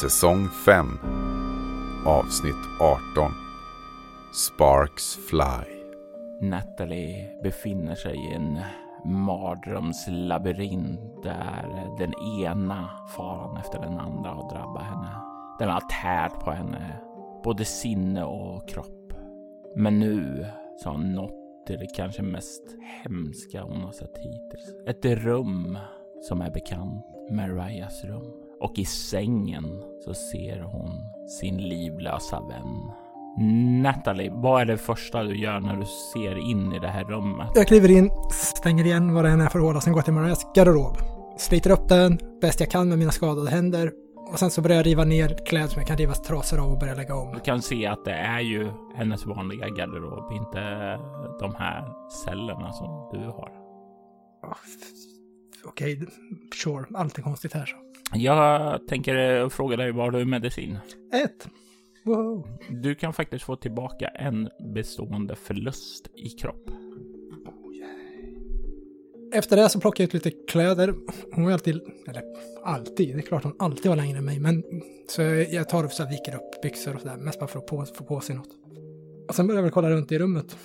Säsong 5 Avsnitt 18 Sparks Fly Natalie befinner sig i en mardrömslabyrint där den ena faran efter den andra har drabbat henne. Den har tärt på henne, både sinne och kropp. Men nu så har hon nått till det kanske mest hemska hon har sett hittills. Ett rum som är bekant, Marias rum. Och i sängen så ser hon sin livlösa vän. Natalie, vad är det första du gör när du ser in i det här rummet? Jag kliver in, stänger igen vad det än är för håla, sen går jag till Marias garderob. Sliter upp den bäst jag kan med mina skadade händer. Och sen så börjar jag riva ner kläder som jag kan rivas trasor av och börja lägga om. Du kan se att det är ju hennes vanliga garderob, inte de här cellerna som du har. Oh, Okej, okay, sure. Allt är konstigt här så. Jag tänker fråga dig, var du medicin? Ett. Wow. Du kan faktiskt få tillbaka en bestående förlust i kropp. Efter det så plockar jag ut lite kläder. Hon var alltid, eller alltid, det är klart hon alltid var längre än mig, men så jag tar och så viker upp byxor och sådär, mest bara för att på, få på sig något. Och sen börjar jag väl kolla runt i rummet.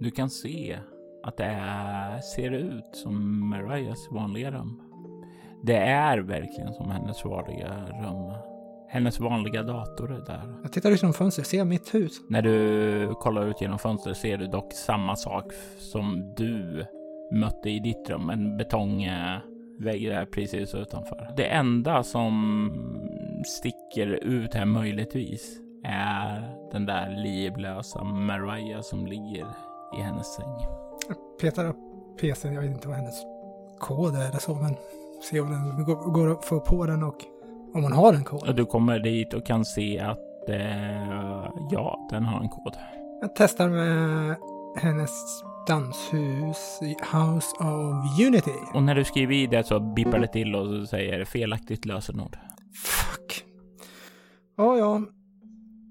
Du kan se att det är, ser ut som Marias vanliga rum. Det är verkligen som hennes vanliga rum. Hennes vanliga dator är där. Jag tittar ut genom fönstret, ser mitt hus. När du kollar ut genom fönstret ser du dock samma sak som du mötte i ditt rum. En betongvägg där precis utanför. Det enda som sticker ut här möjligtvis är den där livlösa Mariah som ligger i hennes säng. Petar upp PCn, jag vet inte vad hennes kod är eller så, men se om den går, att få på den och om hon har en kod. Du kommer dit och kan se att eh, ja, den har en kod. Jag testar med hennes danshus i House of Unity. Och när du skriver i det så bippar det till och säger felaktigt lösenord. Fuck. Ja, ja.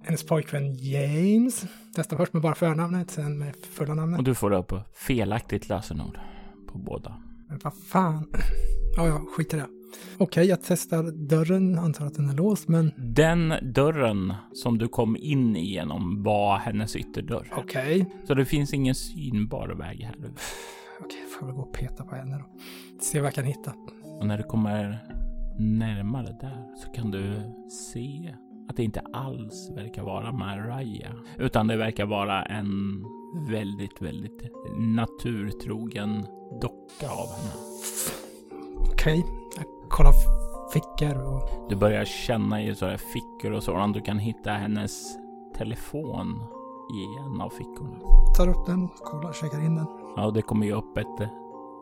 Hennes pojkvän James. Testar först med bara förnamnet, sen med fulla namnet. Och du får upp felaktigt lösenord på båda. Men vad fan. Ja, ja, skit i det. Okej, okay, jag testar dörren, antar att den är låst, men... Den dörren som du kom in igenom var hennes ytterdörr. Okej. Okay. Så det finns ingen synbar väg här. Okej, okay, får väl gå och peta på henne då. Se vad jag kan hitta. Och när du kommer närmare där så kan du se att det inte alls verkar vara Mariah, utan det verkar vara en väldigt, väldigt naturtrogen docka av henne. Okej, okay. jag kollar fickor och... Du börjar känna i sådana fickor och sådant. Du kan hitta hennes telefon i en av fickorna. Tar upp den, kollar, checkar in den. Ja, och det kommer ju upp ett,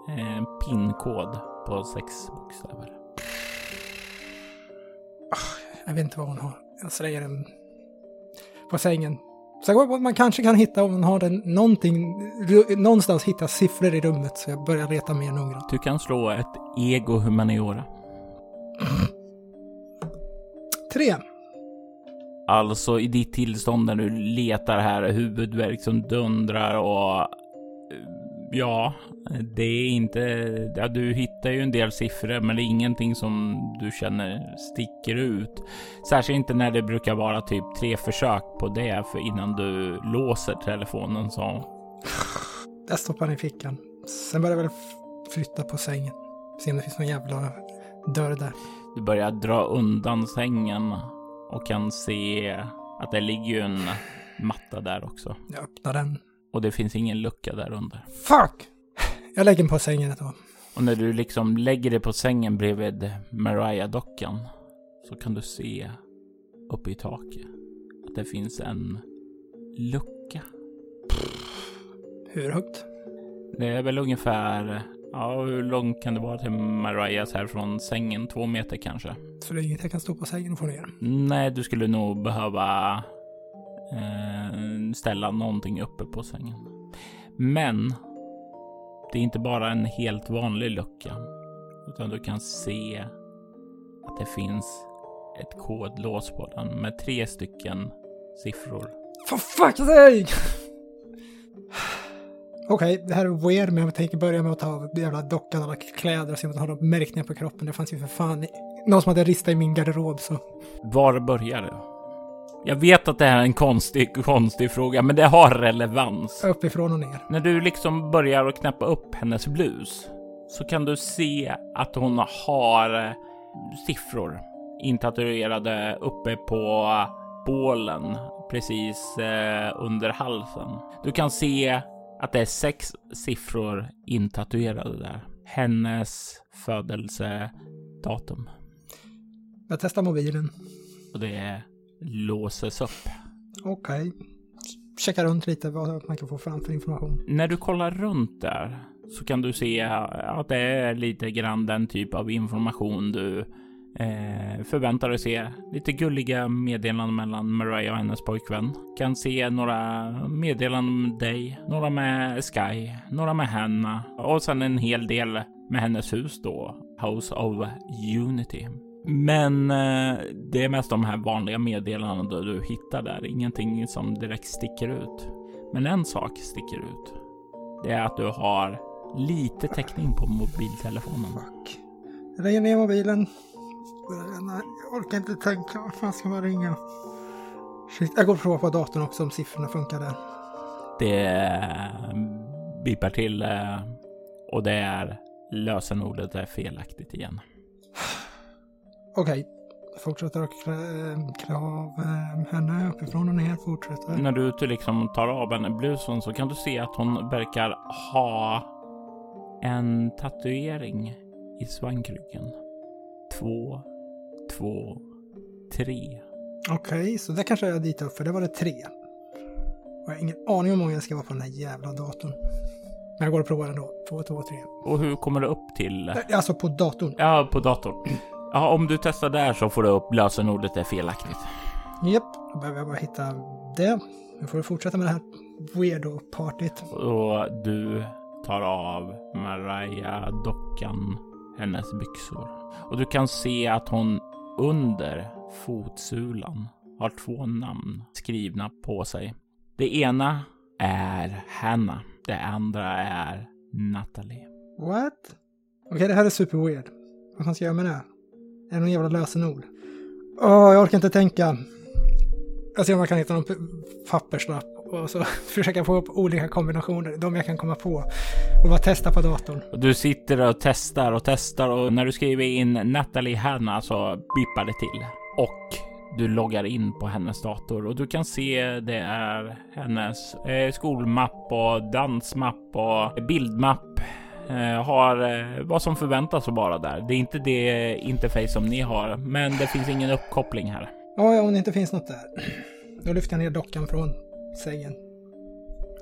en pinkod på sex bokstäver. Jag vet inte vad hon har. Jag slänger den på sängen. Så man kanske kan hitta om man har den någonting, någonstans hitta siffror i rummet så jag börjar leta mer noggrant. Du kan slå ett ego humaniora. Tre. Alltså i ditt tillstånd när du letar här, huvudvärk som dundrar och ja, det är inte... Ja, du hittar ju en del siffror, men det är ingenting som du känner sticker ut. Särskilt inte när det brukar vara typ tre försök på det för innan du låser telefonen så. Jag stoppar den i fickan. Sen börjar jag väl flytta på sängen. Se om det finns någon jävla dörr där. Du börjar dra undan sängen och kan se att det ligger en matta där också. Jag öppnar den. Och det finns ingen lucka där under. Fuck! Jag lägger den på sängen då. Och när du liksom lägger det på sängen bredvid Mariah-dockan så kan du se uppe i taket att det finns en lucka. Hur högt? Det är väl ungefär, ja hur långt kan det vara till Marias här från sängen? Två meter kanske? Så det är inget jag kan stå på sängen och få ner? Nej, du skulle nog behöva eh, ställa någonting uppe på sängen. Men det är inte bara en helt vanlig lucka, utan du kan se att det finns ett kodlås på den med tre stycken siffror. For fuck's sake! Okej, okay, det här är weird, men jag tänker börja med att ta av jävla dockan alla kläder och se om den har några märkningar på kroppen. Det fanns ju för fan någon som hade ristat i min garderob så. Var börjar det? Jag vet att det här är en konstig, konstig fråga, men det har relevans. Uppifrån och ner. När du liksom börjar att knäppa upp hennes blus så kan du se att hon har eh, siffror intatuerade uppe på bålen precis eh, under halsen. Du kan se att det är sex siffror intatuerade där. Hennes födelsedatum. Jag testar mobilen. Och det låses upp. Okej. Okay. Checka runt lite vad man kan få fram för information. När du kollar runt där så kan du se att det är lite grann den typ av information du eh, förväntar dig se. Lite gulliga meddelanden mellan Mariah och hennes pojkvän. Kan se några meddelanden med dig, några med Sky, några med Hanna och sen en hel del med hennes hus då, House of Unity. Men eh, det är mest de här vanliga meddelandena du hittar där. Ingenting som direkt sticker ut. Men en sak sticker ut. Det är att du har lite täckning på mobiltelefonen. Fuck. Lägger ner mobilen. Jag orkar inte tänka. Vad fan ska man ringa? Shit. Jag går och provar på datorn också om siffrorna funkar där. Det bipar till eh, och det är lösenordet är felaktigt igen. Okej. Fortsätter att klä, klä av eh, henne uppifrån och ner. Fortsätter. När du liksom tar av henne blusen så kan du se att hon verkar ha en tatuering i svankryggen. Två, två, tre. Okej, okay, så det kanske jag dit upp för det var det tre. jag har ingen aning om hur många jag ska vara på den här jävla datorn. Men jag går och provar ändå. Två, två, tre. Och hur kommer du upp till? Alltså på datorn. Ja, på datorn. Ja, om du testar där så får du upp lösenordet är felaktigt. Japp, då behöver jag bara hitta det. Nu får du fortsätta med det här weirdo-partyt. Och du tar av Mariah-dockan hennes byxor. Och du kan se att hon under fotsulan har två namn skrivna på sig. Det ena är Hanna. Det andra är Natalie. What? Okej, okay, det här är super weird. Vad fan ska jag göra med det? Är det någon jävla lösenord? Oh, jag orkar inte tänka. Jag ser om jag kan hitta någon papperslapp och så försöka få upp olika kombinationer, de jag kan komma på och bara testa på datorn. Du sitter och testar och testar och när du skriver in Natalie Hanna så bippar det till och du loggar in på hennes dator och du kan se det är hennes eh, skolmapp och dansmapp och bildmapp har eh, vad som förväntas att vara där. Det är inte det interface som ni har, men det finns ingen uppkoppling här. Ja, om det inte finns något där. Då lyfter jag ner dockan från sängen.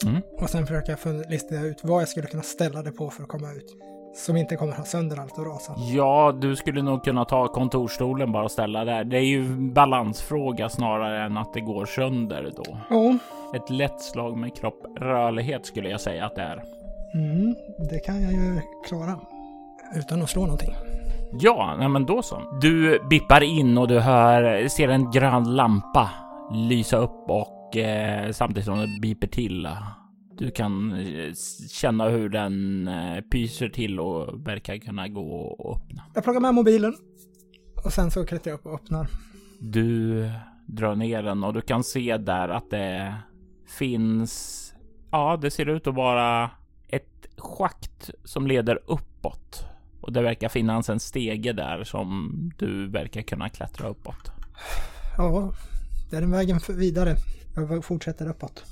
Mm. Och sen försöker jag lista ut vad jag skulle kunna ställa det på för att komma ut. Som inte kommer ha sönder allt och rasa. Ja, du skulle nog kunna ta kontorstolen bara och ställa där. Det är ju balansfråga snarare än att det går sönder då. Ja. Ett lätt slag med kropp rörlighet skulle jag säga att det är. Mm, det kan jag ju klara. Utan att slå någonting. Ja, nej men då så. Du bippar in och du hör, ser en grön lampa lysa upp och eh, samtidigt som det biper till. Du kan eh, känna hur den eh, pyser till och verkar kunna gå och öppna. Jag plockar med mobilen och sen så klättrar jag upp och öppnar. Du drar ner den och du kan se där att det finns. Ja, det ser ut att vara schakt som leder uppåt och det verkar finnas en stege där som du verkar kunna klättra uppåt. Ja, det är den vägen vidare. Jag fortsätter uppåt.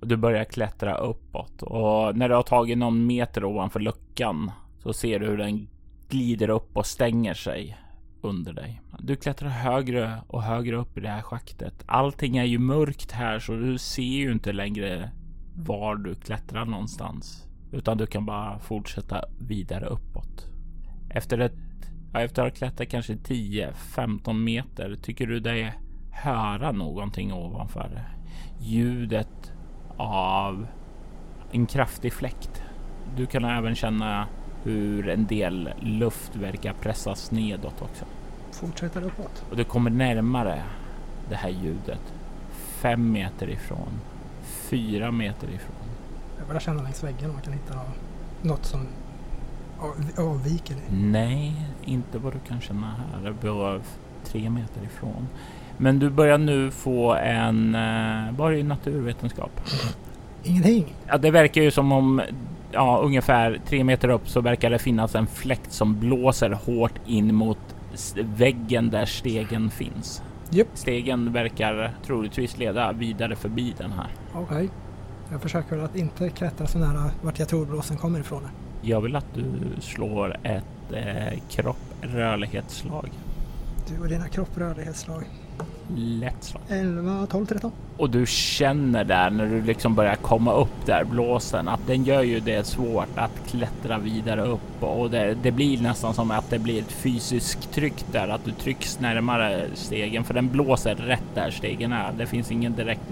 Och du börjar klättra uppåt och när du har tagit någon meter ovanför luckan så ser du hur den glider upp och stänger sig under dig. Du klättrar högre och högre upp i det här schaktet. Allting är ju mörkt här så du ser ju inte längre var du klättrar någonstans. Utan du kan bara fortsätta vidare uppåt. Efter, ett, ja, efter att ha klättrat kanske 10-15 meter tycker du dig höra någonting ovanför. Ljudet av en kraftig fläkt. Du kan även känna hur en del luft verkar pressas nedåt också. Fortsätter uppåt. Och du kommer närmare det här ljudet. Fem meter ifrån. Fyra meter ifrån. Jag börjar känna längs väggen om man kan hitta något som av- avviker. Nej, inte vad du kan känna här. Det bara tre meter ifrån. Men du börjar nu få en... Eh, vad är naturvetenskap? Ingenting. Ja, det verkar ju som om ja, ungefär tre meter upp så verkar det finnas en fläkt som blåser hårt in mot väggen där stegen finns. Japp. Stegen verkar troligtvis leda vidare förbi den här. Okej. Jag försöker att inte klättra så nära vart jag tror blåsen kommer ifrån. Jag vill att du slår ett eh, kropprörlighetsslag. Du och dina kropprörlighetsslag. Lätt slag. 11, 12, 13. Och du känner där när du liksom börjar komma upp där blåsen att den gör ju det svårt att klättra vidare upp och det, det blir nästan som att det blir ett fysiskt tryck där att du trycks närmare stegen för den blåser rätt där stegen är. Det finns ingen direkt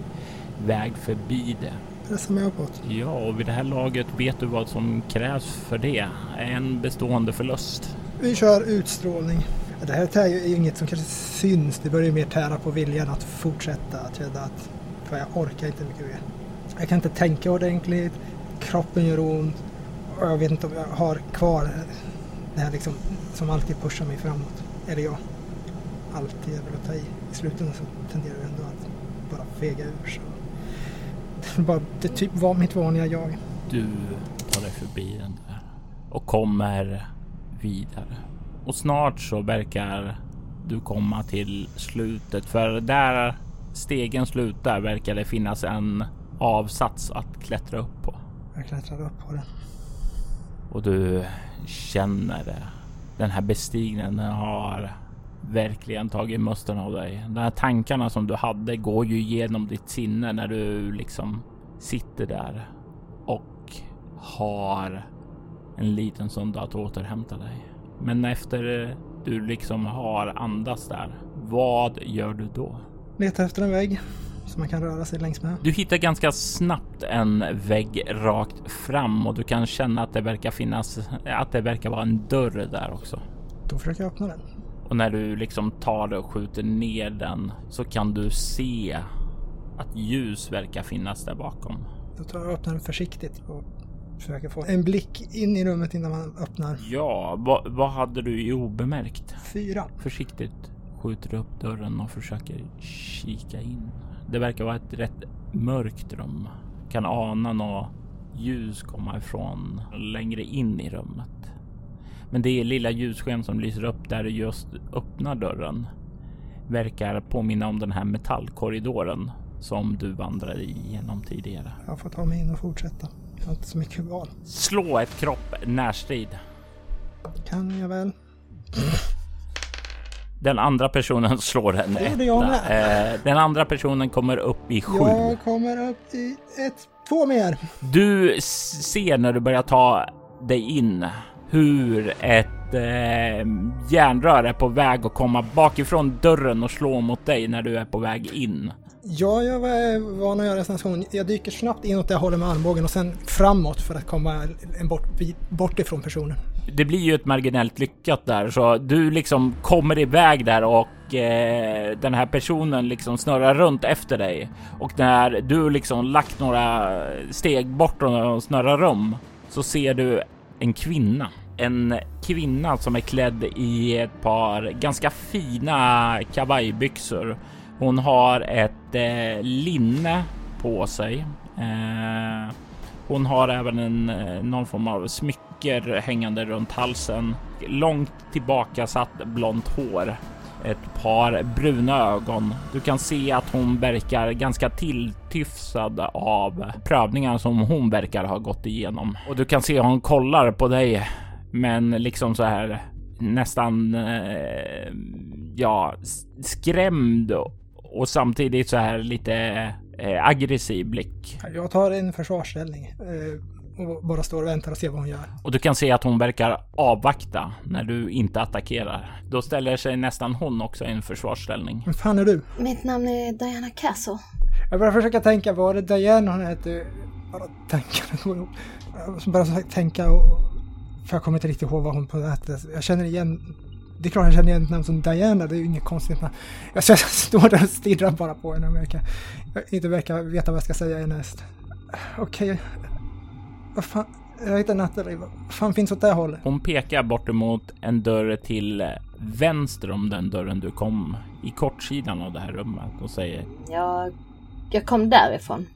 väg förbi det. Pressar mig uppåt. Ja, och vid det här laget vet du vad som krävs för det. En bestående förlust. Vi kör utstrålning. Det här är ju inget som kanske syns. Det börjar ju mer tära på viljan att fortsätta. Att känna att för jag orkar inte mycket mer. Jag kan inte tänka ordentligt. Kroppen gör ont. Och jag vet inte om jag har kvar det här liksom som alltid pushar mig framåt. Eller jag. Alltid är väl att ta i. I slutändan så tenderar jag ändå att bara fega ur. Så. Det, bara, det typ var mitt vanliga jag. Du tar dig förbi den där och kommer vidare. Och snart så verkar du komma till slutet för där stegen slutar verkar det finnas en avsats att klättra upp på. Jag klättrar upp på den. Och du känner det. Den här bestigningen har verkligen tagit musten av dig. De här tankarna som du hade går ju igenom ditt sinne när du liksom sitter där och har en liten stund att återhämta dig. Men efter du liksom har andats där, vad gör du då? Letar efter en vägg som man kan röra sig längs med. Du hittar ganska snabbt en vägg rakt fram och du kan känna att det verkar finnas, att det verkar vara en dörr där också. Då försöker jag öppna den. Och när du liksom tar det och skjuter ner den så kan du se att ljus verkar finnas där bakom. Då tar jag och öppnar den försiktigt och försöker få en blick in i rummet innan man öppnar. Ja, vad, vad hade du i obemärkt? Fyra. Försiktigt skjuter du upp dörren och försöker kika in. Det verkar vara ett rätt mörkt rum. Kan ana något ljus komma ifrån längre in i rummet. Men det lilla ljussken som lyser upp där du just öppnar dörren verkar påminna om den här metallkorridoren som du vandrade igenom tidigare. Jag får ta mig in och fortsätta. Jag har inte så mycket val. Slå ett kropp närstrid. Kan jag väl? Den andra personen slår en Det gjorde jag etta. Eh, den andra personen kommer upp i sju. Jag kommer upp i ett, två mer. Du ser när du börjar ta dig in hur ett eh, järnrör är på väg att komma bakifrån dörren och slå mot dig när du är på väg in. Ja, jag var van att göra en sån här. Jag dyker snabbt inåt där jag håller med armbågen och sen framåt för att komma en bort, bit bort ifrån personen. Det blir ju ett marginellt lyckat där så du liksom kommer iväg där och eh, den här personen liksom snurrar runt efter dig och när du liksom lagt några steg bort och snurrar om så ser du en kvinna. En kvinna som är klädd i ett par ganska fina kavajbyxor. Hon har ett eh, linne på sig. Eh, hon har även en, eh, någon form av smycker hängande runt halsen. Långt tillbaka satt blont hår. Ett par bruna ögon. Du kan se att hon verkar ganska tilltyfsad av prövningar som hon verkar ha gått igenom. Och du kan se hon kollar på dig men liksom så här nästan eh, ja, skrämd och samtidigt så här lite eh, aggressiv blick. Jag tar en försvarsställning eh, och bara står och väntar och ser vad hon gör. Och du kan se att hon verkar avvakta när du inte attackerar. Då ställer sig nästan hon också i en försvarsställning. Vem fan är du? Mitt namn är Diana Castle. Jag börjar försöka tänka, var det Diane hon hette? Bara tänka, det går ihop. Jag börjar tänka och... För jag kommer inte riktigt ihåg vad hon på hette. Jag känner igen... Det är klart jag känner igen ett namn som Diana, det är ju inget konstigt namn. Jag står där och stirrar bara på henne och verkar, inte verkar veta vad jag ska säga härnäst. Okej. Okay. Vad fan? Jag heter Natalie. Vad fan finns åt det hållet? Hon pekar bort emot en dörr till vänster om den dörren du kom i kortsidan av det här rummet och säger Jag, jag kom därifrån.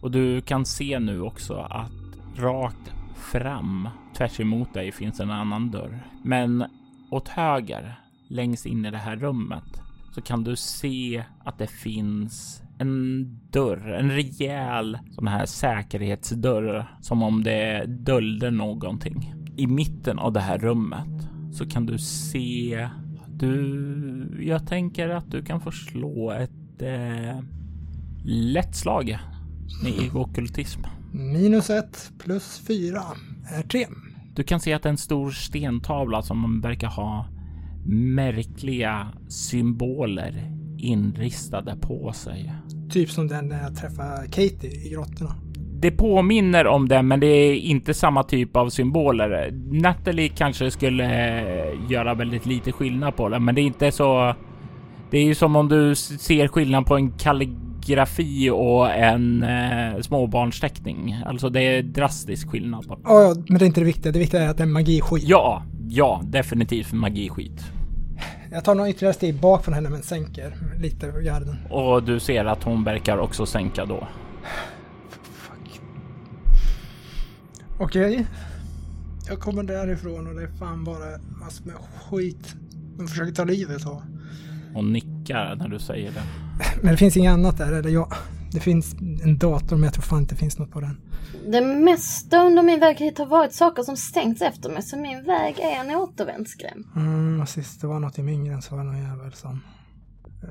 Och du kan se nu också att rakt fram tvärs emot dig finns en annan dörr. Men åt höger längst in i det här rummet så kan du se att det finns en dörr, en rejäl sån här säkerhetsdörr som om det döljde någonting. I mitten av det här rummet så kan du se du, jag tänker att du kan få slå ett eh, lätt slag med okultism. Minus ett plus fyra är tre. Du kan se att en stor stentavla som verkar ha märkliga symboler inristade på sig. Typ som den när jag träffade Katie i grottorna. Det påminner om det, men det är inte samma typ av symboler. Natalie kanske skulle göra väldigt lite skillnad på det, men det är inte så. Det är ju som om du ser skillnad på en kalligrafi och en eh, småbarnsteckning. Alltså det är drastisk skillnad. På. Ja, men det är inte det viktiga. Det viktiga är att det är magiskit. Ja, ja, definitivt magiskit. Jag tar några ytterligare steg bak från henne men sänker lite garden. Och du ser att hon verkar också sänka då. Okej. Okay. Jag kommer därifrån och det är fan bara massor med skit. De försöker ta livet av. Hon nickar när du säger det. Men det finns inget annat där eller? Jag, det finns en dator men jag tror fan inte det finns något på den. Det mesta under min väg hit har varit saker som stängts efter mig så min väg är en återvändsgränd. Mm, och sist det var något i min gräns så var det någon jävel som...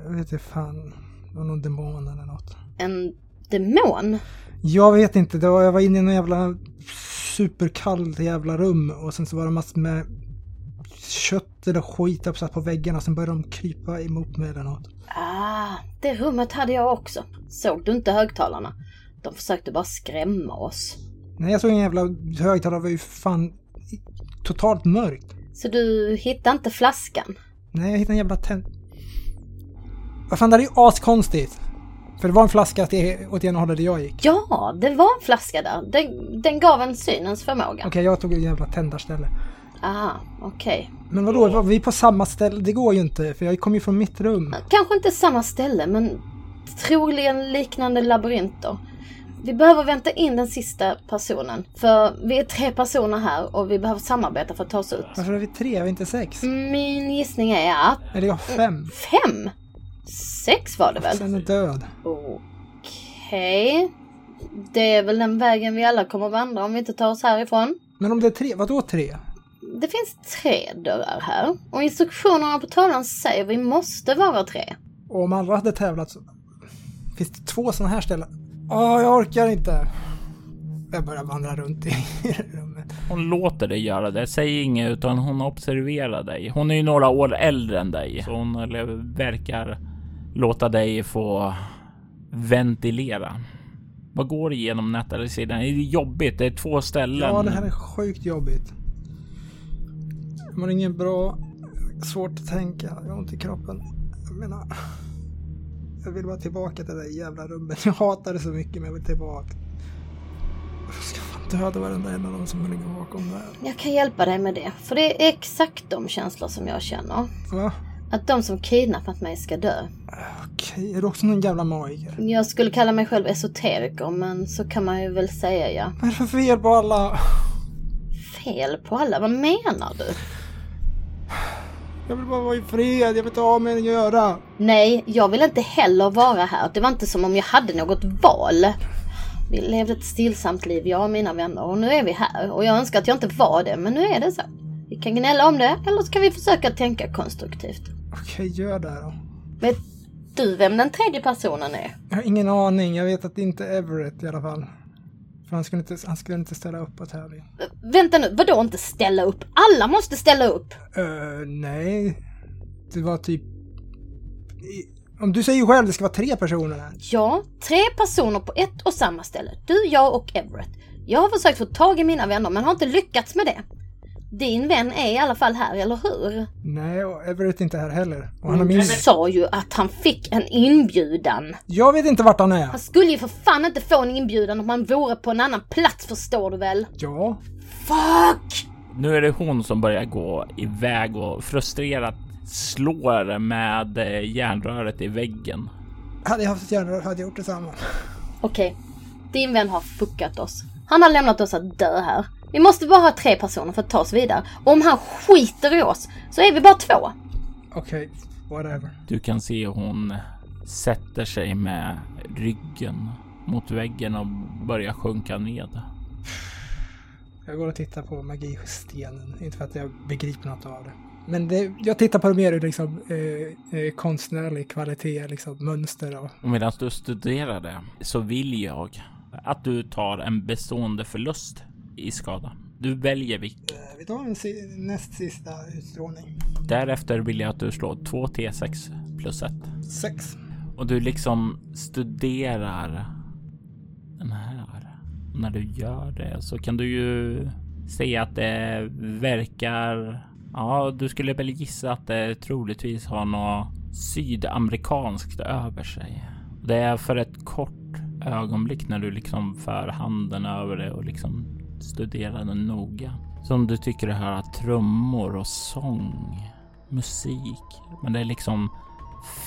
Jag vet inte fan. Det var någon demon eller något. En demon? Jag vet inte. Det var, jag var inne i någon jävla superkallt jävla rum och sen så var det massor med kött eller skit uppsatt på väggarna. Sen började de krypa emot mig eller något. Ah, det rummet hade jag också. Såg du inte högtalarna? De försökte bara skrämma oss. Nej, jag såg en jävla högtalare. Det var ju fan totalt mörkt. Så du hittade inte flaskan? Nej, jag hittade en jävla tänd... Vad fan, det är ju askonstigt. För det var en flaska åt ena hållet där jag gick. Ja, det var en flaska där. Den, den gav en synens förmåga. Okej, okay, jag tog en jävla tändarställe. Aha, okej. Okay. Men vadå, var vi på samma ställe? Det går ju inte, för jag kom ju från mitt rum. Kanske inte samma ställe, men troligen liknande labyrinter. Vi behöver vänta in den sista personen. För vi är tre personer här och vi behöver samarbeta för att ta oss ut. Varför är vi tre? Är vi inte sex? Min gissning är att... Eller jag fem. Fem? Sex var det väl? Sen är död. Okej. Okay. Det är väl den vägen vi alla kommer vandra om vi inte tar oss härifrån. Men om det är tre, vadå tre? Det finns tre dörrar här. Och instruktionerna på tavlan säger att vi måste vara tre. Och om alla hade tävlat så... Finns det två sådana här ställen? Åh, jag orkar inte. Jag börjar vandra runt i rummet. Hon låter dig göra det. Säg inget utan hon observerar dig. Hon är ju några år äldre än dig. Så hon verkar låta dig få ventilera. Vad går igenom Nataliesidan? Är det jobbigt? Det är två ställen. Ja, det här är sjukt jobbigt. Man har ingen bra... Svårt att tänka. Jag har ont i kroppen. Jag menar... Jag vill bara tillbaka till det där jävla rummet. Jag hatar det så mycket men jag vill tillbaka. Jag ska fan döda varenda en av dem som ligger bakom där. Jag kan hjälpa dig med det. För det är exakt de känslor som jag känner. Va? Att de som kidnappat mig ska dö. Okej, är du också någon jävla magiker? Jag skulle kalla mig själv esoteriker, men så kan man ju väl säga ja. Vad är det för fel på alla? Fel på alla? Vad menar du? Jag vill bara vara i fred, jag vill inte ha med att göra. Nej, jag vill inte heller vara här. Det var inte som om jag hade något val. Vi levde ett stillsamt liv, jag och mina vänner, och nu är vi här. Och jag önskar att jag inte var det, men nu är det så. Vi kan gnälla om det, eller så kan vi försöka tänka konstruktivt. Okej, gör det då. Vet du vem den tredje personen är? Jag har ingen aning. Jag vet att det inte är Everett i alla fall. För han skulle inte, han skulle inte ställa upp på tävling. Vänta nu, vadå inte ställa upp? Alla måste ställa upp! Uh, nej. Det var typ... Om du säger själv det ska vara tre personer här. Ja, tre personer på ett och samma ställe. Du, jag och Everett. Jag har försökt få tag i mina vänner men har inte lyckats med det. Din vän är i alla fall här, eller hur? Nej, och Everett är inte här heller. Och han har Du min... sa ju att han fick en inbjudan. Jag vet inte vart han är. Han skulle ju för fan inte få en inbjudan om han vore på en annan plats, förstår du väl? Ja. Fuck! Nu är det hon som börjar gå iväg och frustrerat slår med eh, järnröret i väggen. Hade jag haft ett järnrör hade jag gjort detsamma. Okej, din vän har fuckat oss. Han har lämnat oss att dö här. Vi måste bara ha tre personer för att ta oss vidare. Och om han skiter i oss så är vi bara två. Okej, whatever. Du kan se hon sätter sig med ryggen mot väggen och börjar sjunka ned. Jag går och tittar på magistenen. Inte för att jag begriper något av det. Men det, jag tittar på det mer ur liksom, eh, eh, konstnärlig kvalitet, liksom mönster och... Och medan du studerar det så vill jag att du tar en bestående förlust i skada. Du väljer vilken. Eh, vi tar en si- näst sista utstrålning. Därefter vill jag att du slår 2 T6 plus 1. Sex. Och du liksom studerar den här. Och när du gör det så kan du ju se att det verkar... Ja, du skulle väl gissa att det troligtvis har något sydamerikanskt över sig. Det är för ett kort ögonblick när du liksom för handen över det och liksom studerar den noga. Som du tycker det här trummor och sång, musik. Men det är liksom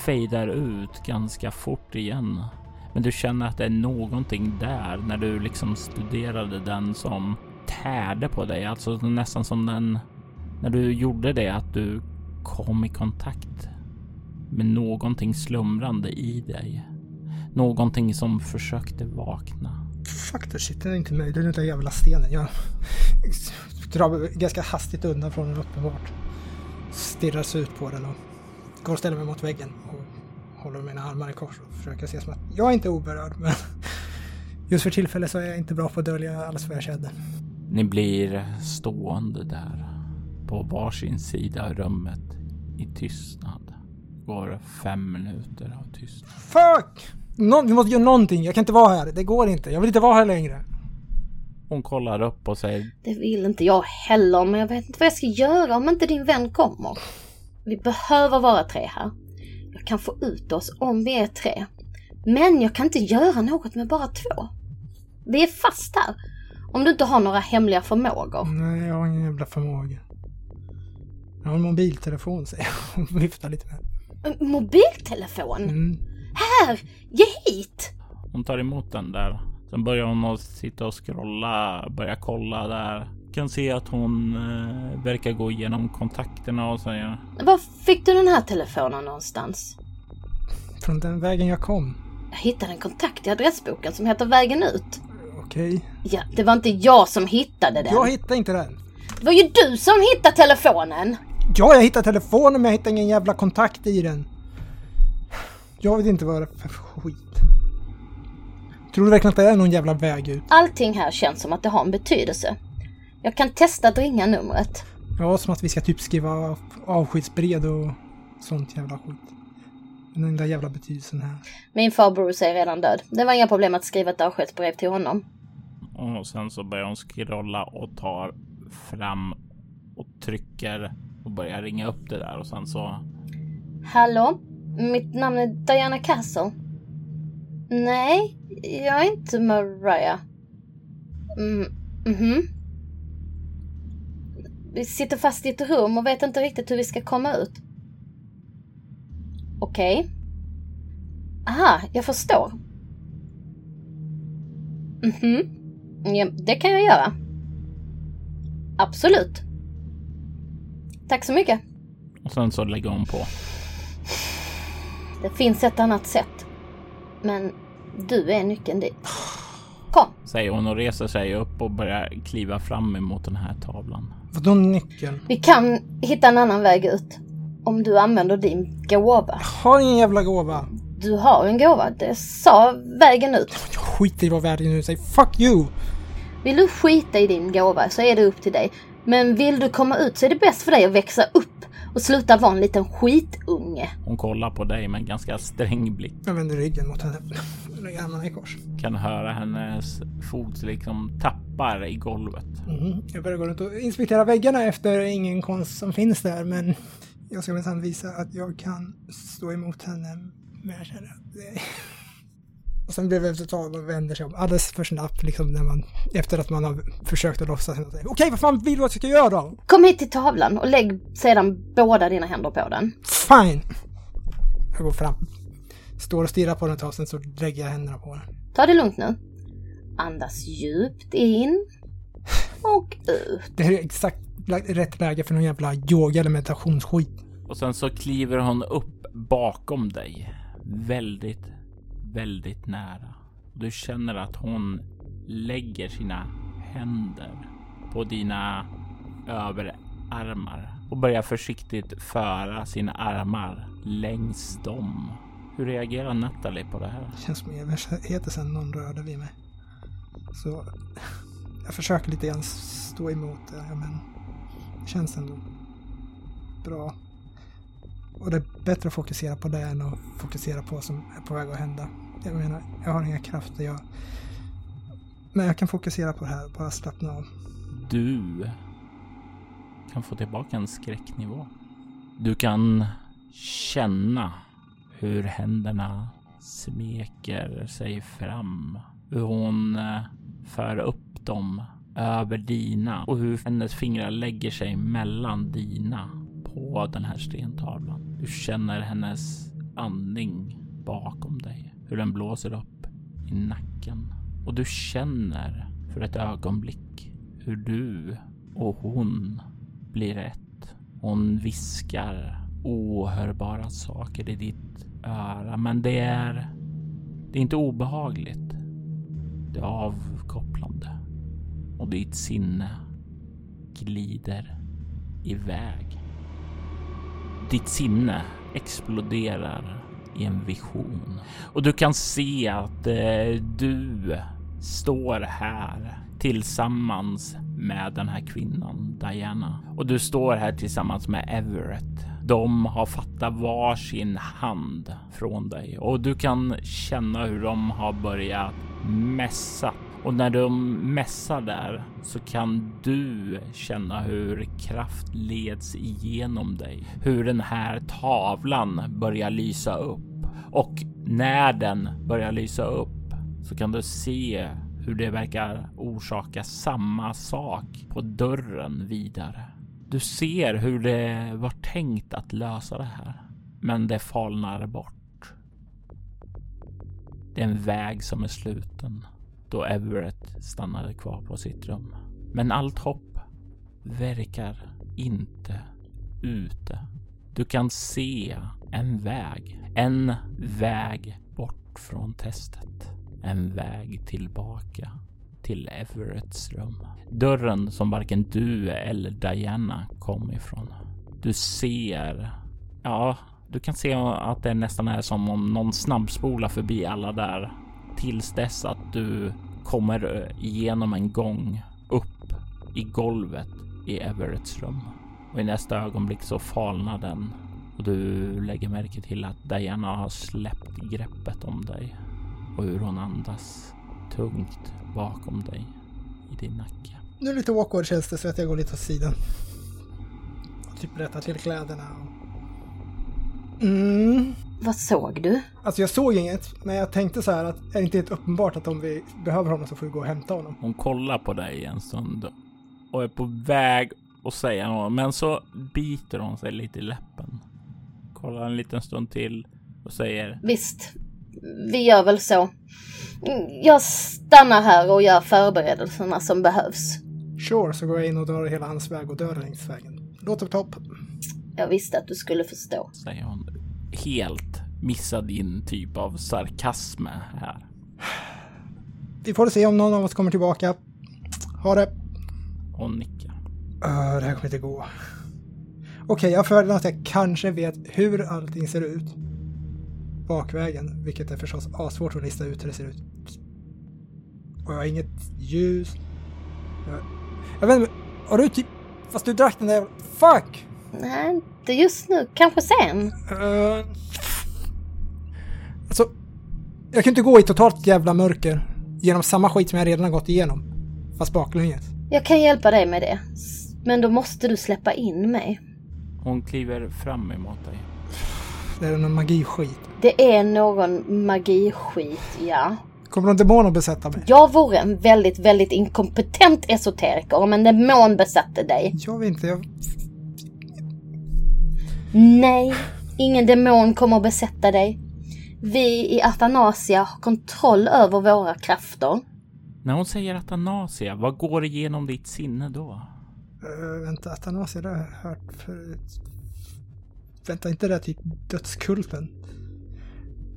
fejdar ut ganska fort igen. Men du känner att det är någonting där när du liksom studerade den som tärde på dig. Alltså nästan som den när du gjorde det att du kom i kontakt med någonting slumrande i dig. Någonting som försökte vakna. Fuck the shit, den är inte nöjd. Den där jävla stenen. Jag drar ganska hastigt undan från den uppenbart. Stirrar sig ut på den och går och ställer mig mot väggen och håller mina armar i kors och försöker se som att jag är inte oberörd men just för tillfället så är jag inte bra på att dölja alls vad jag kände. Ni blir stående där på varsin sida av rummet i tystnad. Går fem minuter av tystnad. Fuck! Nå- vi måste göra någonting. Jag kan inte vara här. Det går inte. Jag vill inte vara här längre. Hon kollar upp och säger Det vill inte jag heller, men jag vet inte vad jag ska göra om inte din vän kommer. Vi behöver vara tre här. Jag kan få ut oss om vi är tre. Men jag kan inte göra något med bara två. Vi är fast här. Om du inte har några hemliga förmågor. Nej, jag har ingen jävla förmåga. Jag har en mobiltelefon säger jag och viftar lite med. En Mobiltelefon? Mm. Här! Ge hit! Hon tar emot den där. Sen börjar hon att sitta och scrolla, börja kolla där. Kan se att hon eh, verkar gå igenom kontakterna och säger Var fick du den här telefonen någonstans? Från den vägen jag kom. Jag hittade en kontakt i adressboken som heter Vägen ut. Okej. Ja, det var inte jag som hittade den. Jag hittar inte den. Det var ju du som hittade telefonen! Ja, jag hittar telefonen men jag hittar ingen jävla kontakt i den. Jag vet inte vad det är för skit. Tror du verkligen att det är någon jävla väg ut? Allting här känns som att det har en betydelse. Jag kan testa att ringa numret. Ja, som att vi ska typ skriva avskedsbrev och sånt jävla skit. Den enda jävla betydelsen här. Min far Bruce är redan död. Det var inga problem att skriva ett avskedsbrev till honom. och sen så börjar hon scrolla och tar fram och trycker och börjar ringa upp det där och sen så Hallå? Mitt namn är Diana Castle. Nej, jag är inte Mariah. Mm, mhm. Vi sitter fast i ett rum och vet inte riktigt hur vi ska komma ut. Okej. Aha, jag förstår. Mhm. Ja, det kan jag göra. Absolut. Tack så mycket. och sen så lägger hon på. Det finns ett annat sätt. Men du är nyckeln dit. Kom! Säger hon och reser sig upp och börjar kliva fram emot den här tavlan. Vadå nyckeln? Vi kan hitta en annan väg ut. Om du använder din gåva. Jag har ingen jävla gåva. Du har en gåva, det sa vägen ut. Jag skiter i vad världen nu säger. Fuck you! Vill du skita i din gåva så är det upp till dig. Men vill du komma ut så är det bäst för dig att växa upp och sluta vara en liten skitunge. Hon kollar på dig med en ganska sträng blick. Jag vänder ryggen mot henne. Lägger armarna i kors. Kan höra hennes fot liksom tappar i golvet. Mhm. Jag börjar gå runt och inspektera väggarna efter ingen konst som finns där, men jag ska minsann visa att jag kan stå emot henne. Men jag känner att det... Och sen blev det efter ett tag och vänder sig om alldeles för snabbt, liksom när man, efter att man har försökt att låtsas. Okej, vad fan vill du att jag ska göra då? Kom hit till tavlan och lägg sedan båda dina händer på den. Fine! Jag går fram. Står och stirrar på den ett tag, sen så lägger jag händerna på den. Ta det lugnt nu. Andas djupt in och ut. Det här är exakt rätt läge för någon jävla yoga eller meditationsskit. Och sen så kliver hon upp bakom dig. Väldigt, väldigt nära. Du känner att hon lägger sina händer på dina överarmar och börjar försiktigt föra sina armar längs dem. Hur reagerar Natalie på det här? Det känns som evigheter sedan någon rörde vid mig. Så jag försöker lite grann stå emot det, men det känns ändå bra. Och det är bättre att fokusera på det än att fokusera på vad som är på väg att hända. Jag menar, jag har inga krafter, jag... Men jag kan fokusera på det här, bara slappna av. Du kan få tillbaka en skräcknivå. Du kan känna hur händerna smeker sig fram. Hur hon eh, för upp dem över dina och hur hennes fingrar lägger sig mellan dina på den här stentavlan. Du känner hennes andning bakom dig, hur den blåser upp i nacken och du känner för ett ögonblick hur du och hon blir ett. Hon viskar ohörbara saker i ditt öra, men det är, det är inte obehagligt. Det är avkopplande och ditt sinne glider iväg. Ditt sinne exploderar i en vision. Och du kan se att eh, du står här tillsammans med den här kvinnan Diana. Och du står här tillsammans med Everett. De har fattat varsin hand från dig. Och du kan känna hur de har börjat mässa och när de mässar där så kan du känna hur kraft leds igenom dig. Hur den här tavlan börjar lysa upp och när den börjar lysa upp så kan du se hur det verkar orsaka samma sak på dörren vidare. Du ser hur det var tänkt att lösa det här, men det falnar bort. Det är en väg som är sluten då Everett stannade kvar på sitt rum. Men allt hopp verkar inte ute. Du kan se en väg, en väg bort från testet, en väg tillbaka till Everetts rum. Dörren som varken du eller Diana kom ifrån. Du ser, ja, du kan se att det nästan är som om någon snabbspolar förbi alla där tills dess att du kommer igenom en gång upp i golvet i Everetts rum. Och i nästa ögonblick så falnar den och du lägger märke till att Diana har släppt greppet om dig och hur hon andas tungt bakom dig i din nacke. Nu är det lite awkward känns det så att jag går lite åt sidan. Och typ rättar till kläderna. Och... Mm. Vad såg du? Alltså jag såg inget, men jag tänkte så här att är det inte helt uppenbart att om vi behöver honom så får vi gå och hämta honom. Hon kollar på dig en stund och är på väg att säga något, men så biter hon sig lite i läppen. Kollar en liten stund till och säger Visst, vi gör väl så. Jag stannar här och gör förberedelserna som behövs. Sure, så går jag in och drar hela hans väg och dör längs vägen. Låter topp. Jag visste att du skulle förstå. säger hon. Helt missar din typ av sarkasm här. vi får se om någon av oss kommer tillbaka. Ha det. Hon nickar. Uh, det här kommer inte gå. Okej, jag föredrar att jag kanske vet hur allting ser ut. Bakvägen, vilket är förstås asvårt att lista ut hur det ser ut. Och jag har inget ljus. Jag, jag vet inte, har du typ... Fast du drack den där. Fuck! Nej, inte just nu. Kanske sen. Uh, alltså, jag kan inte gå i totalt jävla mörker genom samma skit som jag redan har gått igenom. Fast baklänges. Jag kan hjälpa dig med det. Men då måste du släppa in mig. Hon kliver fram emot dig. Det är någon magiskit. Det är någon magiskit, ja. Kommer någon demon att besätta mig? Jag vore en väldigt, väldigt inkompetent esoteriker om en demon besatte dig. Jag vet inte, jag... Nej, ingen demon kommer att besätta dig. Vi i Athanasia har kontroll över våra krafter. När hon säger Atanasia, vad går igenom ditt sinne då? Uh, vänta, Athanasia, det har jag hört förut. Vänta, inte det typ dödskulten?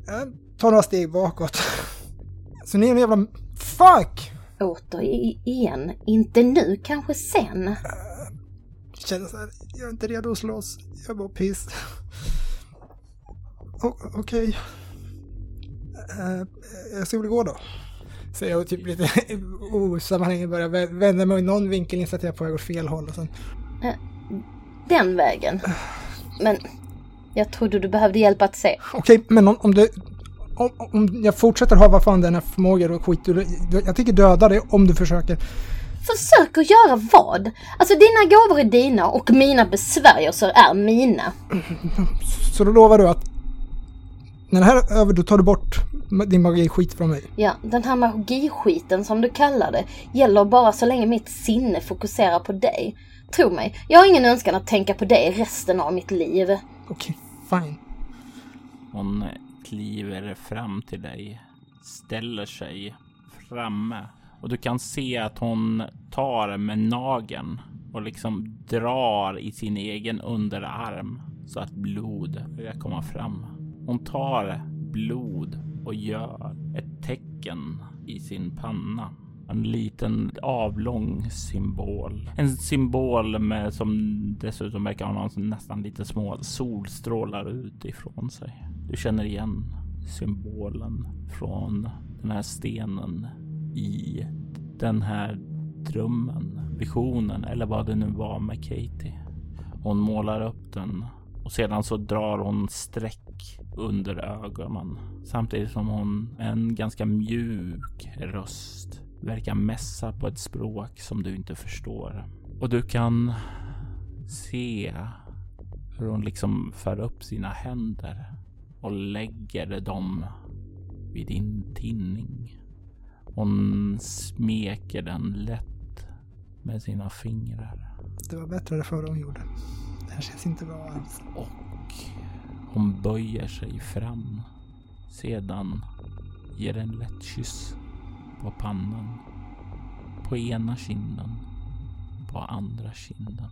Jag tar några steg bakåt. Så ni är en jävla... Fuck! Återigen, inte nu, kanske sen. Uh, känner så här, jag är inte redo att slåss. Jag mår piss. Okej. Okay. Uh, jag ska väl gå då. Så jag typ lite osammanhängande börjar vända mig i någon vinkel inser att jag är på väg åt fel håll och sen... Den vägen. Men jag trodde du behövde hjälp att se. Okej, okay, men om, om du... Om, om jag fortsätter ha vad fan den här förmågan och skit, jag tänker döda dig om du försöker. Försöker göra vad? Alltså dina gåvor är dina och mina besvärjelser är mina. Så då lovar du att när det här är över, då tar du bort din magiskit från mig. Ja, den här magiskiten som du kallar det gäller bara så länge mitt sinne fokuserar på dig. Tro mig, jag har ingen önskan att tänka på dig resten av mitt liv. Okej, okay, fine. Hon kliver fram till dig, ställer sig framme och du kan se att hon tar med nageln och liksom drar i sin egen underarm så att blod börjar komma fram. Hon tar blod och gör ett tecken i sin panna. En liten avlång symbol. En symbol med som dessutom verkar ha nästan lite små solstrålar ut ifrån sig. Du känner igen symbolen från den här stenen i den här drömmen, visionen eller vad det nu var med Katie. Hon målar upp den och sedan så drar hon streck under ögonen samtidigt som hon med en ganska mjuk röst verkar mässa på ett språk som du inte förstår. Och du kan se hur hon liksom för upp sina händer och lägger dem vid din tinning. Hon smeker den lätt med sina fingrar. Det var bättre det förra hon gjorde. Det här känns inte bra alls. Och hon böjer sig fram. Sedan ger en lätt kyss på pannan. På ena kinden. På andra kinden.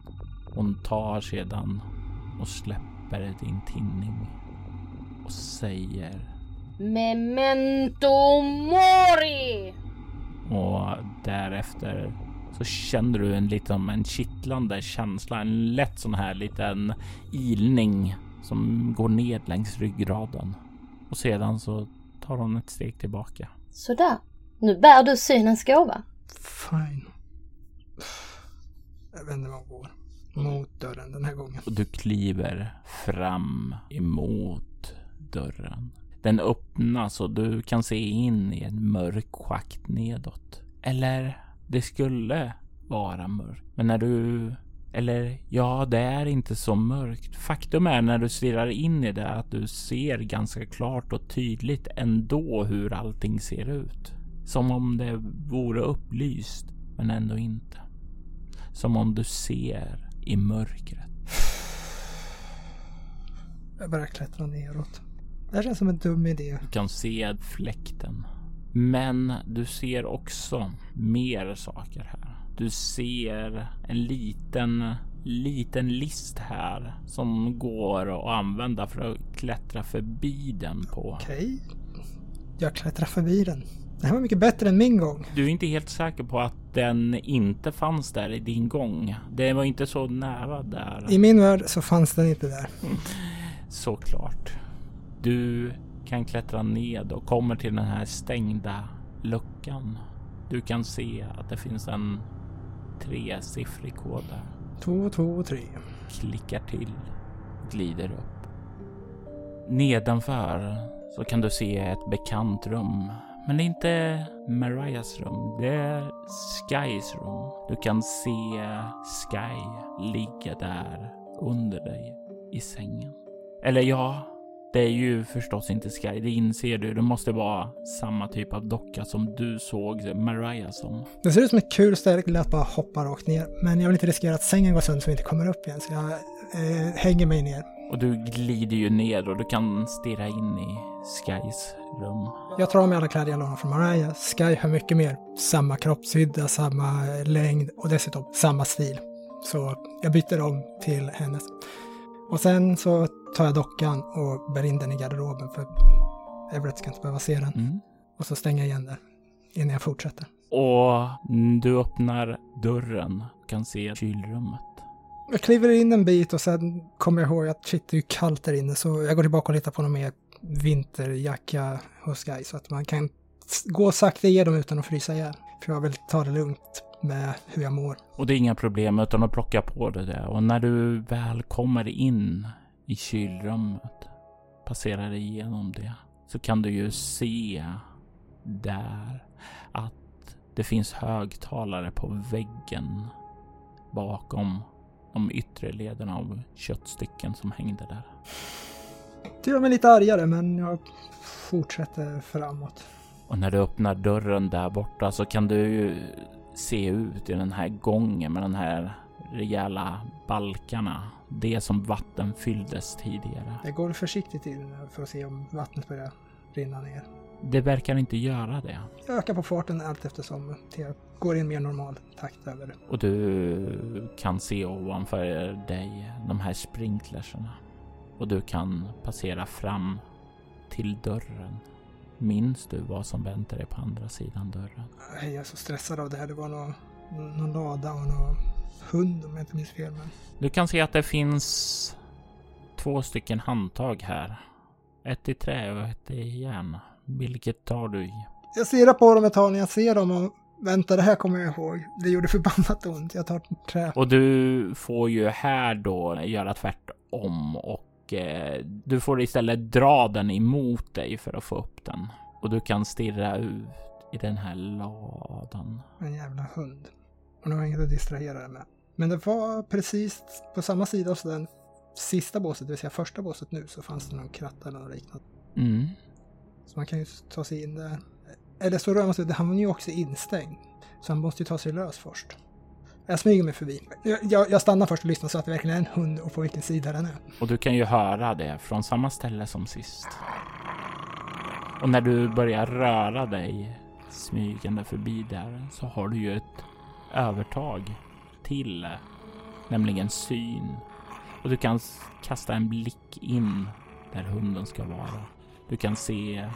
Hon tar sedan och släpper din tinning och säger Memento mori! Och därefter så känner du en liten en kittlande känsla, en lätt sån här liten ilning som går ned längs ryggraden. Och sedan så tar hon ett steg tillbaka. Sådär. Nu bär du synens gåva. Fine. Jag vänder mig och går mot dörren den här gången. Och du kliver fram emot dörren. Den öppnas och du kan se in i en mörk schakt nedåt. Eller det skulle vara mörkt. Men när du eller ja, det är inte så mörkt. Faktum är när du stirrar in i det att du ser ganska klart och tydligt ändå hur allting ser ut. Som om det vore upplyst, men ändå inte. Som om du ser i mörkret. Jag börjar klättra neråt. Det här känns som en dum idé. Du kan se fläkten. Men du ser också mer saker här. Du ser en liten, liten list här som går att använda för att klättra förbi den på. Okej. Jag klättrar förbi den. Det här var mycket bättre än min gång. Du är inte helt säker på att den inte fanns där i din gång. Det var inte så nära där. I min värld så fanns den inte där. Såklart. Du kan klättra ned och kommer till den här stängda luckan. Du kan se att det finns en tresiffrig kod där. Två, två, tre. Klickar till, glider upp. Nedanför så kan du se ett bekant rum. Men det är inte Marias rum, det är Skys rum. Du kan se Sky ligga där under dig i sängen. Eller ja, det är ju förstås inte Sky, det inser du. Det måste vara samma typ av docka som du såg Mariah som. Det ser ut som ett kul ställe att bara hoppa rakt ner. Men jag vill inte riskera att sängen går sönder så vi inte kommer upp igen. Så jag eh, hänger mig ner. Och du glider ju ner och du kan stirra in i Skys rum. Jag tar av mig alla kläder jag lånar från Mariah. Sky har mycket mer samma kroppshydda, samma längd och dessutom samma stil. Så jag byter om till hennes. Och sen så tar jag dockan och bär in den i garderoben för Everett ska inte behöva se den. Mm. Och så stänger jag igen där innan jag fortsätter. Och du öppnar dörren och kan se kylrummet. Jag kliver in en bit och sen kommer jag ihåg att shit, det är ju kallt där inne så jag går tillbaka och letar på någon mer vinterjacka hos Guy så att man kan gå sakta igenom utan att frysa ihjäl. För jag vill ta det lugnt med hur jag mår. Och det är inga problem utan att plocka på dig det. Och när du väl kommer in i kylrummet, passerar igenom det, så kan du ju se där att det finns högtalare på väggen bakom de yttre lederna av köttstycken som hängde där. Det gör mig lite argare men jag fortsätter framåt. Och när du öppnar dörren där borta så kan du ju se ut i den här gången med den här rejäla balkarna. Det som vatten fylldes tidigare. Jag går försiktigt in för att se om vattnet börjar rinna ner. Det verkar inte göra det. Jag ökar på farten allt eftersom jag går i en mer normal takt över. Och du kan se ovanför dig de här sprinklerserna. Och du kan passera fram till dörren. Minns du vad som väntar dig på andra sidan dörren? Jag är så stressad av det här. Det var någon, någon lada och någon hund om jag inte minns fel. Men... Du kan se att det finns två stycken handtag här. Ett i trä och ett i järn. Vilket tar du i? Jag ser på dem ett tag när jag ser dem och vänta, det här kommer jag ihåg. Det gjorde förbannat ont. Jag tar trä. Och du får ju här då göra tvärtom och eh, du får istället dra den emot dig för att få upp den. Och du kan stirra ut i den här ladan. En jävla hund. Och nu har jag inget att distrahera den med. Men det var precis på samma sida som den sista båset, det vill säga första båset nu, så fanns det någon kratta eller något liknande. Mm. Så man kan ju ta sig in där. Eller så rör man sig, han var ju också instängd. Så han måste ju ta sig lös först. Jag smyger mig förbi. Jag, jag, jag stannar först och lyssnar så att det verkligen är en hund och på vilken sida den är. Och du kan ju höra det från samma ställe som sist. Och när du börjar röra dig smygande förbi där så har du ju ett övertag till, nämligen syn. Och du kan kasta en blick in där hunden ska vara. Du kan se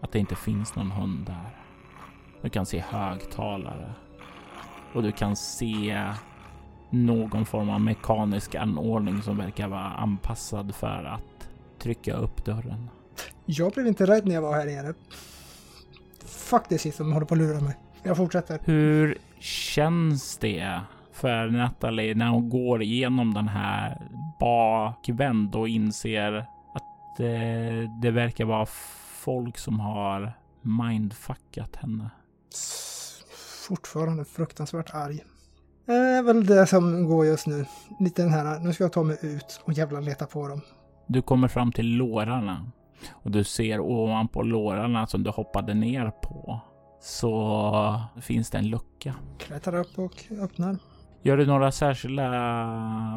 att det inte finns någon hund där. Du kan se högtalare. Och du kan se någon form av mekanisk anordning som verkar vara anpassad för att trycka upp dörren. Jag blev inte rädd när jag var här nere. Fuck det sist som håller på att lura mig. Jag fortsätter. Hur känns det för Natalie när hon går igenom den här bakvänd och inser att det, det verkar vara folk som har mindfuckat henne? Fortfarande fruktansvärt arg. Det är väl det som går just nu. Lite den här, nu ska jag ta mig ut och jävla leta på dem. Du kommer fram till lårarna och du ser ovanpå lårarna som du hoppade ner på så finns det en lucka. Klättrar upp och öppnar. Gör du några särskilda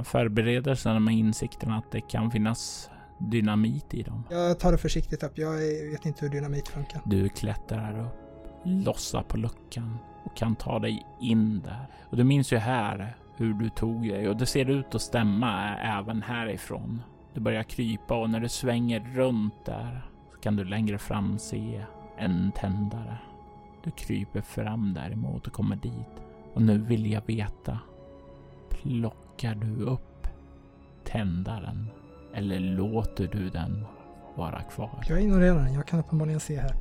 förberedelser med insikten att det kan finnas dynamit i dem? Jag tar det försiktigt upp. Jag vet inte hur dynamit funkar. Du klättrar upp, lossar på luckan och kan ta dig in där. Och du minns ju här hur du tog dig och det ser ut att stämma även härifrån. Du börjar krypa och när du svänger runt där så kan du längre fram se en tändare. Du kryper fram däremot och kommer dit. Och nu vill jag veta. Plockar du upp tändaren? Eller låter du den vara kvar? Jag ignorerar den. Jag kan uppenbarligen se här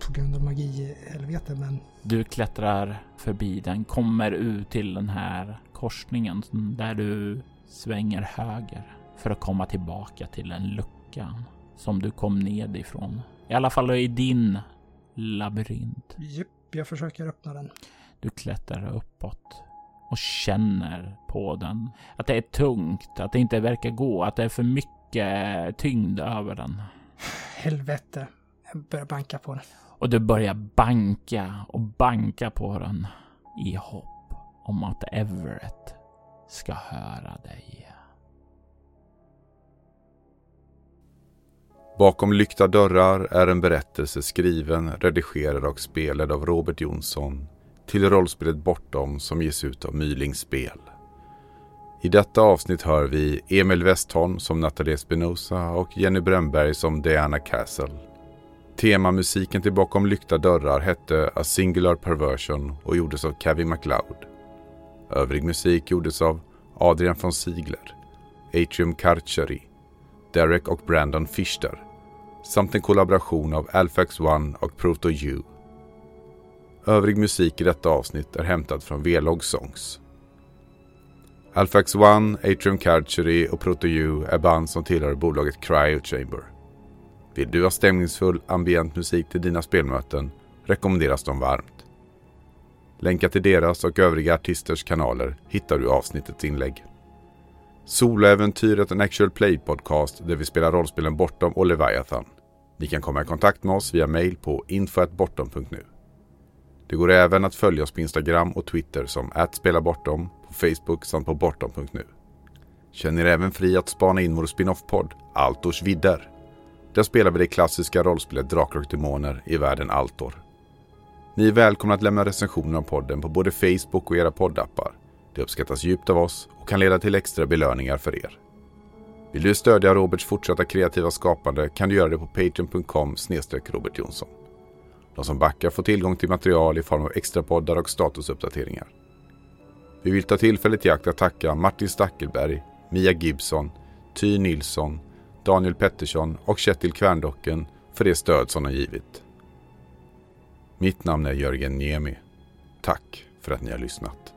på grund av magi i helvete, men Du klättrar förbi den, kommer ut till den här korsningen där du svänger höger för att komma tillbaka till den luckan som du kom ned ifrån. I alla fall i din labyrint. Japp, jag försöker öppna den. Du klättrar uppåt och känner på den. Att det är tungt, att det inte verkar gå, att det är för mycket tyngd över den. Helvete. Jag börjar banka på den. Och du börjar banka och banka på den i hopp om att Everett ska höra dig. Bakom lyckta dörrar är en berättelse skriven, redigerad och spelad av Robert Jonsson till rollspelet Bortom som ges ut av Mylings spel. I detta avsnitt hör vi Emil Westholm som Nathalie Spinoza och Jenny Bremberg som Diana Castle. Temamusiken till Bakom lyckta dörrar hette A Singular Perversion och gjordes av Kevin MacLeod. Övrig musik gjordes av Adrian von Ziegler, Atrium Karcheri, Derek och Brandon Fischer samt en kollaboration av Alphax One och Proto U. Övrig musik i detta avsnitt är hämtad från V-Log Songs. Alphax One, Atrium Carchery och Proto U är band som tillhör bolaget Cryo Chamber. Vill du ha stämningsfull ambient musik till dina spelmöten rekommenderas de varmt. Länkar till deras och övriga artisters kanaler hittar du i avsnittets inlägg. Soloäventyret en actual play podcast där vi spelar rollspelen Bortom och Leviathan. Ni kan komma i kontakt med oss via mail på info.bortom.nu. Det går även att följa oss på Instagram och Twitter som @spelabortom, på Facebook samt på bortom.nu. Känn er även fri att spana in vår spin-off-podd Altors vidder. Där spelar vi det klassiska rollspelet Drakar och Demoner i världen Altor. Ni är välkomna att lämna recensioner av podden på både Facebook och era poddappar. Det uppskattas djupt av oss och kan leda till extra belöningar för er. Vill du stödja Roberts fortsatta kreativa skapande kan du göra det på patreon.com Robert Jonsson. De som backar får tillgång till material i form av extra poddar och statusuppdateringar. Vi vill ta tillfället i akt att tacka Martin Stackelberg, Mia Gibson, Ty Nilsson, Daniel Pettersson och Kjetil Kvärndocken för det stöd som de givit. Mitt namn är Jörgen Niemi. Tack för att ni har lyssnat.